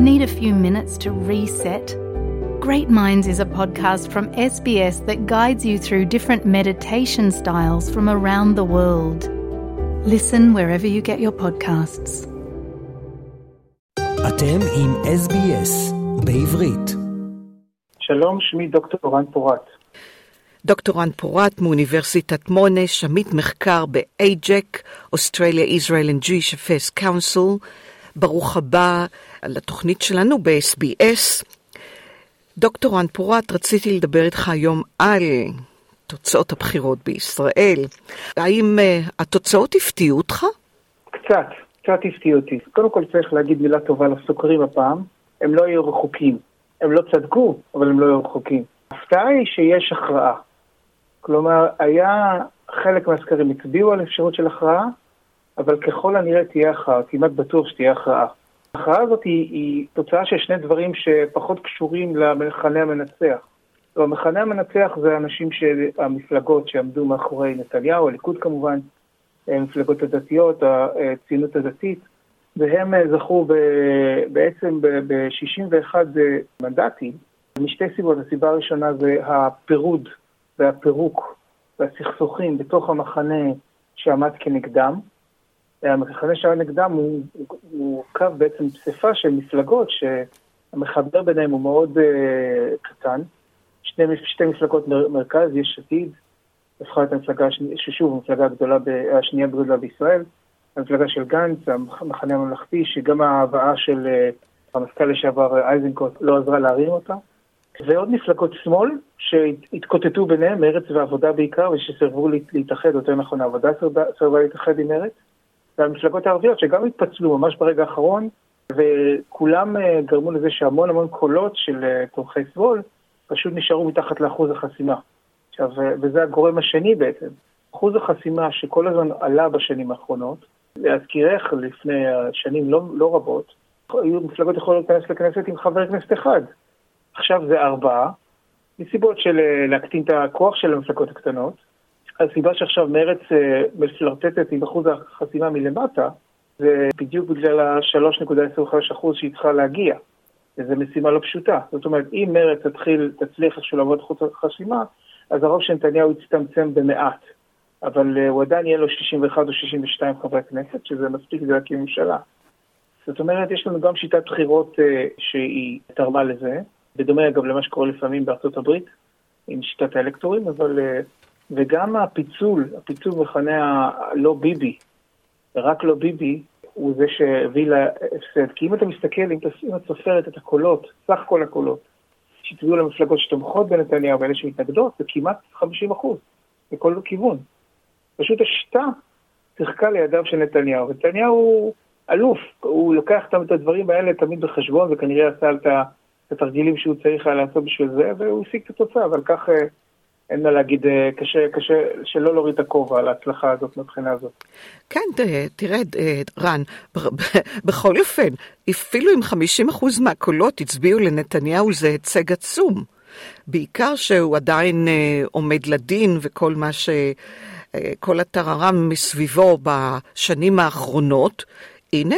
Need a few minutes to reset? Great Minds is a podcast from SBS that guides you through different meditation styles from around the world. Listen wherever you get your podcasts. אתם עם SBS בעברית. שלום, שמי דוקטור רן פורת. דוקטור רן פורת מאוניברסיטת מונש, עמית מחקר ב-AJEC, Australia Israel and Jewish Affairs Council. ברוך הבא לתוכנית שלנו ב-SBS. דוקטור רן פורת, רציתי לדבר איתך היום על תוצאות הבחירות בישראל. האם uh, התוצאות הפתיעו אותך? קצת, קצת הפתיעו אותי. קודם כל צריך להגיד מילה טובה לסוקרים הפעם. הם לא היו רחוקים. הם לא צדקו, אבל הם לא היו רחוקים. ההפתעה היא שיש הכרעה. כלומר, היה חלק מהסקרים הצביעו על אפשרות של הכרעה, אבל ככל הנראה תהיה הכרעה, כמעט בטוח שתהיה הכרעה. ההכרעה הזאת היא, היא תוצאה של שני דברים שפחות קשורים למחנה המנצח. המחנה המנצח זה האנשים, המפלגות שעמדו מאחורי נתניהו, הליכוד כמובן, המפלגות הדתיות, הציונות הדתית, והם זכו ב, בעצם ב-61 מנדטים, משתי סיבות. הסיבה הראשונה זה הפירוד והפירוק והסכסוכים בתוך המחנה שעמד כנגדם. המחנה שהיה נגדם הוא מורכב בעצם פסיפה של מפלגות שהמחבר ביניהם הוא מאוד uh, קטן. שני, שתי מפלגות מר, מרכז, יש עתיד, הפכה את המפלגה, ששוב, המפלגה הגדולה, השנייה בגודלה בישראל, המפלגה של גנץ, המחנה הממלכתי, שגם ההבאה של uh, המפכ"ל לשעבר אייזנקוט לא עזרה להרים אותה. ועוד מפלגות שמאל שהתקוטטו ביניהם, מרצ ועבודה בעיקר, ושסרבו להתאחד, יותר נכון, העבודה סרבה להתאחד עם מרצ. והמפלגות הערביות שגם התפצלו ממש ברגע האחרון, וכולם uh, גרמו לזה שהמון המון קולות של uh, תומכי שמאל פשוט נשארו מתחת לאחוז החסימה. עכשיו, uh, וזה הגורם השני בעצם. אחוז החסימה שכל הזמן עלה בשנים האחרונות, להזכירך, לפני שנים לא, לא רבות, היו מפלגות יכולות להיכנס לכנסת עם חבר כנסת אחד. עכשיו זה ארבעה, מסיבות של להקטין את הכוח של המפלגות הקטנות, הסיבה שעכשיו מרץ אה, מפלרטטת עם אחוז החסימה מלמטה, זה בדיוק בגלל ה-3.25% שהיא צריכה להגיע. וזו משימה לא פשוטה. זאת אומרת, אם מרץ תתחיל, תצליח איכשהו לעבוד חוץ החסימה, אז הרוב של נתניהו יצטמצם במעט. אבל uh, הוא עדיין יהיה לו 61 או 62 חברי כנסת, שזה מספיק כדי להקים ממשלה. זאת אומרת, יש לנו גם שיטת בחירות uh, שהיא תרמה לזה, בדומה אגב למה שקורה לפעמים בארצות הברית, עם שיטת האלקטורים, אבל וגם הפיצול, הפיצול מכנה הלא ביבי, רק לא ביבי, הוא זה שהביא להפסד. כי אם אתה מסתכל, אם את סופרת את הקולות, סך כל הקולות, שהצביעו למפלגות שתומכות בנתניהו ואלה שמתנגדות, זה כמעט 50 אחוז, בכל כיוון. פשוט השיטה שיחקה לידיו של נתניהו. נתניהו הוא אלוף, הוא לוקח את הדברים האלה תמיד בחשבון, וכנראה עשה את התרגילים שהוא צריך היה לעשות בשביל זה, והוא השיג את התוצאה, אבל כך אה, אין מה להגיד, אה, קשה, קשה שלא להוריד את הכובע על ההצלחה הזאת מבחינה הזאת. כן, תראה, אה, רן, בכל אופן, אפילו אם 50% מהקולות הצביעו לנתניהו זה היצג עצום. בעיקר שהוא עדיין אה, עומד לדין וכל מה ש... כל הטררם מסביבו בשנים האחרונות, הנה,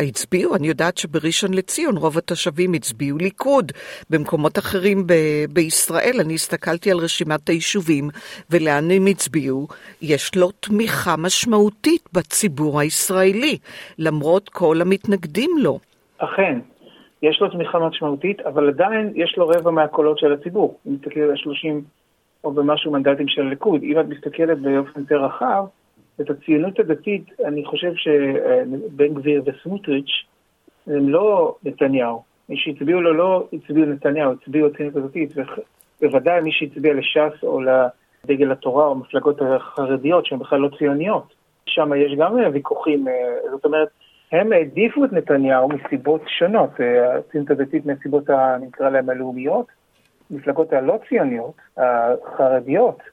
הצביעו, אני יודעת שבראשון לציון רוב התושבים הצביעו ליכוד. במקומות אחרים ב- בישראל, אני הסתכלתי על רשימת היישובים ולאן הם הצביעו, יש לו תמיכה משמעותית בציבור הישראלי, למרות כל המתנגדים לו. אכן, יש לו תמיכה משמעותית, אבל עדיין יש לו רבע מהקולות של הציבור. אם מסתכלים על 30 או במשהו מנדטים של הליכוד, אם את מסתכלת באופן יותר רחב, את הציונות הדתית, אני חושב שבן גביר וסמוטריץ' הם לא נתניהו. מי שהצביעו לו לא הצביעו נתניהו, הצביעו הציונות הדתית, ובוודאי מי שהצביע לש"ס או לדגל התורה או המפלגות החרדיות שהן בכלל לא ציוניות. שם יש גם ויכוחים, זאת אומרת, הם העדיפו את נתניהו מסיבות שונות, הציונות הדתית מסיבות, נקרא להם הלאומיות, מפלגות הלא ציוניות, החרדיות, אה,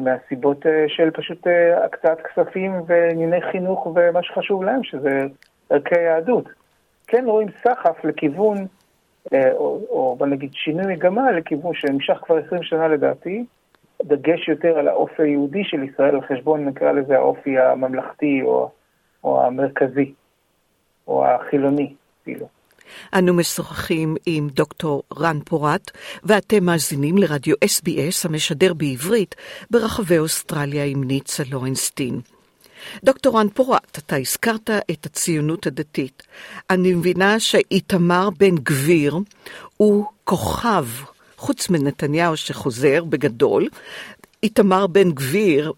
מהסיבות אה, של פשוט אה, הקצאת כספים וענייני חינוך ומה שחשוב להם, שזה ערכי יהדות. כן רואים סחף לכיוון, או, או בוא נגיד שינוי מגמה לכיוון שנמשך כבר 20 שנה לדעתי, דגש יותר על האופי היהודי של ישראל, על חשבון נקרא לזה האופי הממלכתי או, או המרכזי, או החילוני אפילו. אנו משוחחים עם דוקטור רן פורט, ואתם מאזינים לרדיו SBS המשדר בעברית ברחבי אוסטרליה עם ניצה לורנסטין. דוקטור רן פורט, אתה הזכרת את הציונות הדתית. אני מבינה שאיתמר בן גביר הוא כוכב, חוץ מנתניהו שחוזר בגדול, איתמר בן גביר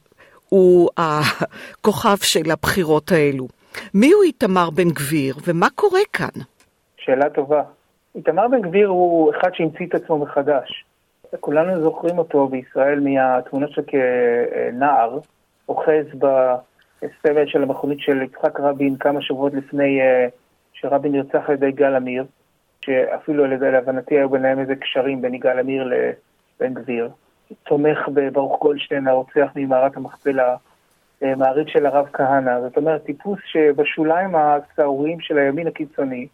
הוא הכוכב של הבחירות האלו. מי הוא איתמר בן גביר ומה קורה כאן? שאלה טובה. איתמר בן גביר הוא אחד שהמציא את עצמו מחדש. כולנו זוכרים אותו בישראל מהתמונות שלו כנער, אוחז בסבל של המכונית של יצחק רבין כמה שבועות לפני אה, שרבין נרצח על ידי יגאל עמיר, שאפילו להבנתי היו ביניהם איזה קשרים בין יגאל עמיר לבן גביר. תומך בברוך גולדשטיין, הרוצח ממערת המכפלה, אה, מעריץ של הרב כהנא. זאת אומרת, טיפוס שבשוליים הסהרוריים של הימין הקיצוני,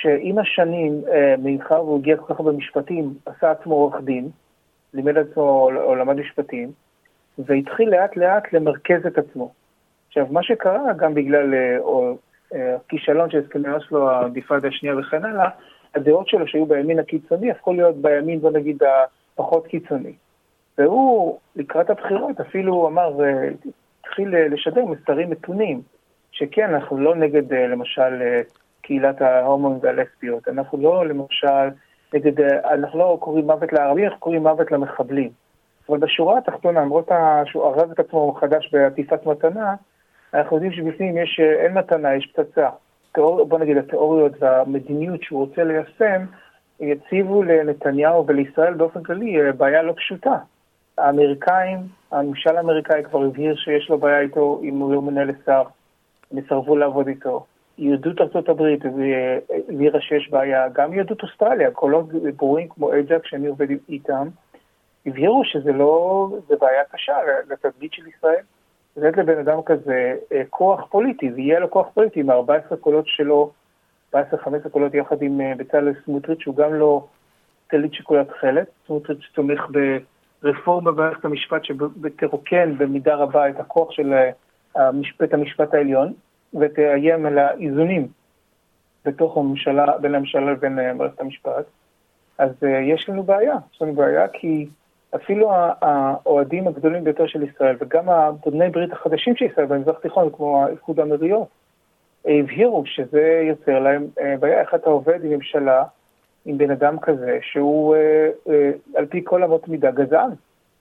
שעם השנים, אה, מאחר והוא הגיע כל כך הרבה משפטים, עשה עצמו עורך דין, לימד עצמו או למד משפטים, והתחיל לאט לאט למרכז את עצמו. עכשיו, מה שקרה, גם בגלל אה, אה, הכישלון של הסכמי אוסלו, האינתיפאדה השנייה וכן הלאה, הדעות שלו שהיו בימין הקיצוני הפכו להיות בימין, בוא נגיד, הפחות קיצוני. והוא, לקראת הבחירות, אפילו אמר, התחיל לשדר מסרים מתונים, שכן, אנחנו לא נגד, למשל, קהילת ההומואים והלסביות. אנחנו לא, למשל, נגד, אנחנו לא קוראים מוות לערבים, אנחנו קוראים מוות למחבלים. אבל בשורה התחתונה, למרות שהוא ארז את עצמו מחדש בעטיפת מתנה, אנחנו יודעים שבפנים יש, אין מתנה, יש פצצה. תיאור, בוא נגיד, התיאוריות והמדיניות שהוא רוצה ליישם, יציבו לנתניהו ולישראל באופן כללי אה, בעיה לא פשוטה. האמריקאים, הממשל האמריקאי כבר הבהיר שיש לו בעיה איתו אם הוא לא מנהל לשר, הם יסרבו לעבוד איתו. יהדות ארצות הברית הבהירה שיש בעיה, גם יהדות אוסטרליה, קולות ברורים כמו אייג'ק שאני עובד איתם, הבהירו שזה לא, זה בעיה קשה לתדמית של ישראל. לתת לבן אדם כזה אה, כוח פוליטי, ויהיה לו כוח פוליטי עם 14 קולות שלו, 14-15 קולות יחד עם אה, בצלאל סמוטריץ', שהוא גם לא טלית שכולה תכלת. סמוטריץ' תומך ברפורמה במערכת המשפט שתרוקן במידה רבה את הכוח של אה, בית המשפט העליון. ותאיים על האיזונים בתוך הממשלה, בין הממשלה לבין אה, מערכת המשפט, אז uh, יש לנו בעיה. יש לנו בעיה כי אפילו האוהדים הגדולים ביותר של ישראל, וגם הבני ברית החדשים של ישראל במזרח התיכון, כמו האיחוד האמירויות, הבהירו שזה יוצר להם uh, בעיה. איך אתה עובד עם ממשלה, עם בן אדם כזה, שהוא על פי כל אמות מידה גזען.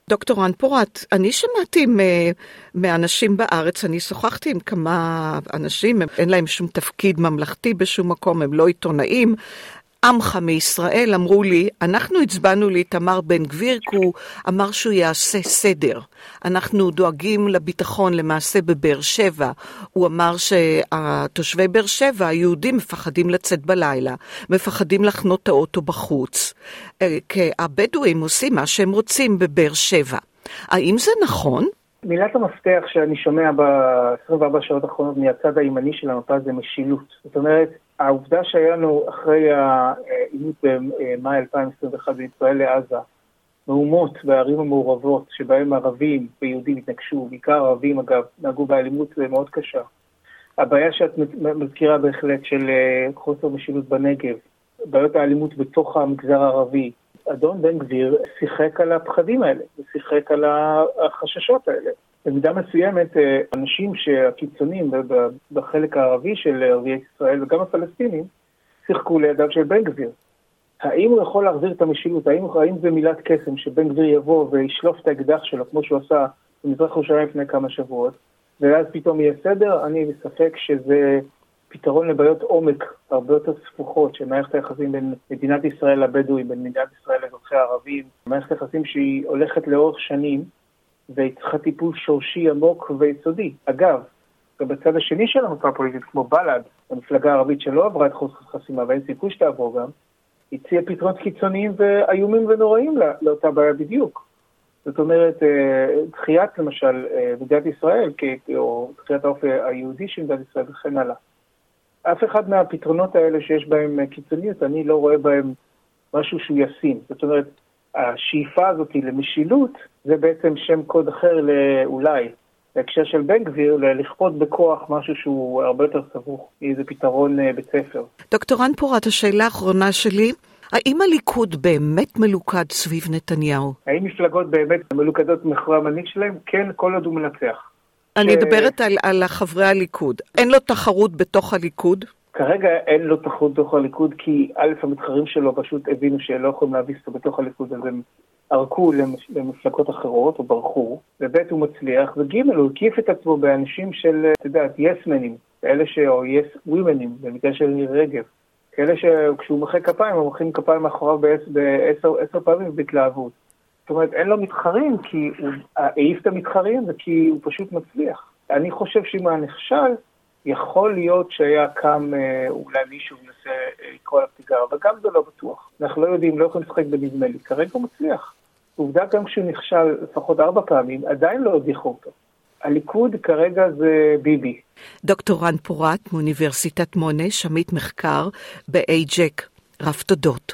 דוקטור רן פורט, אני שמעתי מאנשים בארץ, אני שוחחתי עם כמה אנשים, אין להם שום תפקיד ממלכתי בשום מקום, הם לא עיתונאים, עמך מישראל אמרו לי, אנחנו הצבענו לאיתמר בן גביר כי הוא אמר שהוא יעשה סדר. אנחנו דואגים לביטחון למעשה בבאר שבע. הוא אמר שתושבי באר שבע, היהודים, מפחדים לצאת בלילה, מפחדים לחנות את האוטו בחוץ. אה, כי הבדואים עושים מה שהם רוצים בבאר שבע. האם זה נכון? מילת המפתח שאני שומע ב-24 שעות האחרונות מהצד הימני של המפה זה משילות. זאת אומרת, העובדה שהיה לנו אחרי העימות במאי 2021 בישראל לעזה, מהומות בערים המעורבות שבהם ערבים ויהודים התנגשו, בעיקר ערבים אגב, נהגו באלימות מאוד קשה. הבעיה שאת מזכירה בהחלט של חוסר משילות בנגב, בעיות האלימות בתוך המגזר הערבי, אדון בן גביר שיחק על הפחדים האלה, ושיחק על החששות האלה. במידה מסוימת, אה, אנשים שהקיצונים בחלק הערבי של ערביי ישראל וגם הפלסטינים, שיחקו לידיו של בן גביר. האם הוא יכול להחזיר את המשילות? האם, האם זה מילת קסם שבן גביר יבוא וישלוף את האקדח שלו, כמו שהוא עשה במזרח ירושלים לפני כמה שבועות, ואז פתאום יהיה סדר? אני בספק שזה פתרון לבעיות עומק הרבה יותר ספוחות של מערכת היחסים בין מדינת ישראל לבדואים, בין מדינת ישראל לאזרחי הערבים, מערכת יחסים שהיא הולכת לאורך שנים והיא צריכה טיפול שורשי עמוק ויסודי. אגב, גם בצד השני של המפה הפוליטית, כמו בל"ד, המפלגה הערבית שלא עברה את חוסר חסימה ואין סיכוי שתעבור גם, הציעה פתרונות קיצוניים ואיומים ונוראים לא, לאותה בעיה בדיוק. זאת אומרת, אה, דחיית למשל אה, מדינת ישראל, או דחיית האופי היהודי של מדינת ישראל וכן הלאה. אף אחד מהפתרונות האלה שיש בהם קיצוניות, אני לא רואה בהם משהו שהוא ישים. זאת אומרת, השאיפה הזאת למשילות זה בעצם שם קוד אחר לאולי בהקשר של בן גביר, לכפות בכוח משהו שהוא הרבה יותר סבוך, איזה פתרון אה, בית ספר. דוקטור רן פורת, השאלה האחרונה שלי, האם הליכוד באמת מלוכד סביב נתניהו? האם מפלגות באמת מלוכדות מאחורי המנהיג שלהם? כן, כל עוד הוא מנצח. אני ש- מדברת על, על חברי הליכוד. אין לו תחרות בתוך הליכוד? כרגע אין לו תחרות בתוך הליכוד, כי א', המתחרים שלו פשוט הבינו שלא יכולים להביס אותו בתוך הליכוד, אז הם ערקו למש- למפלגות אחרות, או ברחו, וב', הוא מצליח, וג', הוא הקיף את עצמו באנשים של, אתה יודע, יסמנים, כאלה ש... או יס ווימנים, במקרה של ניר רגב. כאלה שכשהוא מוחא כפיים, הם מוחאים כפיים מאחוריו בעשר, בעשר עשר פעמים בהתלהבות. זאת אומרת, אין לו מתחרים, כי הוא העיף את המתחרים וכי הוא פשוט מצליח. אני חושב שאם היה נכשל, יכול להיות שהיה קם אה, אולי מישהו מנסה אה, לקרוא עליו תיגר, אבל גם זה לא בטוח. אנחנו לא יודעים, לא יכולים לשחק בנדמה לי. כרגע הוא מצליח. עובדה גם כשהוא נכשל לפחות ארבע פעמים, עדיין לא הדיחו אותו. הליכוד כרגע זה ביבי. דוקטור רן פורת מאוניברסיטת מונש, עמית מחקר ב-AJEC. רב תודות.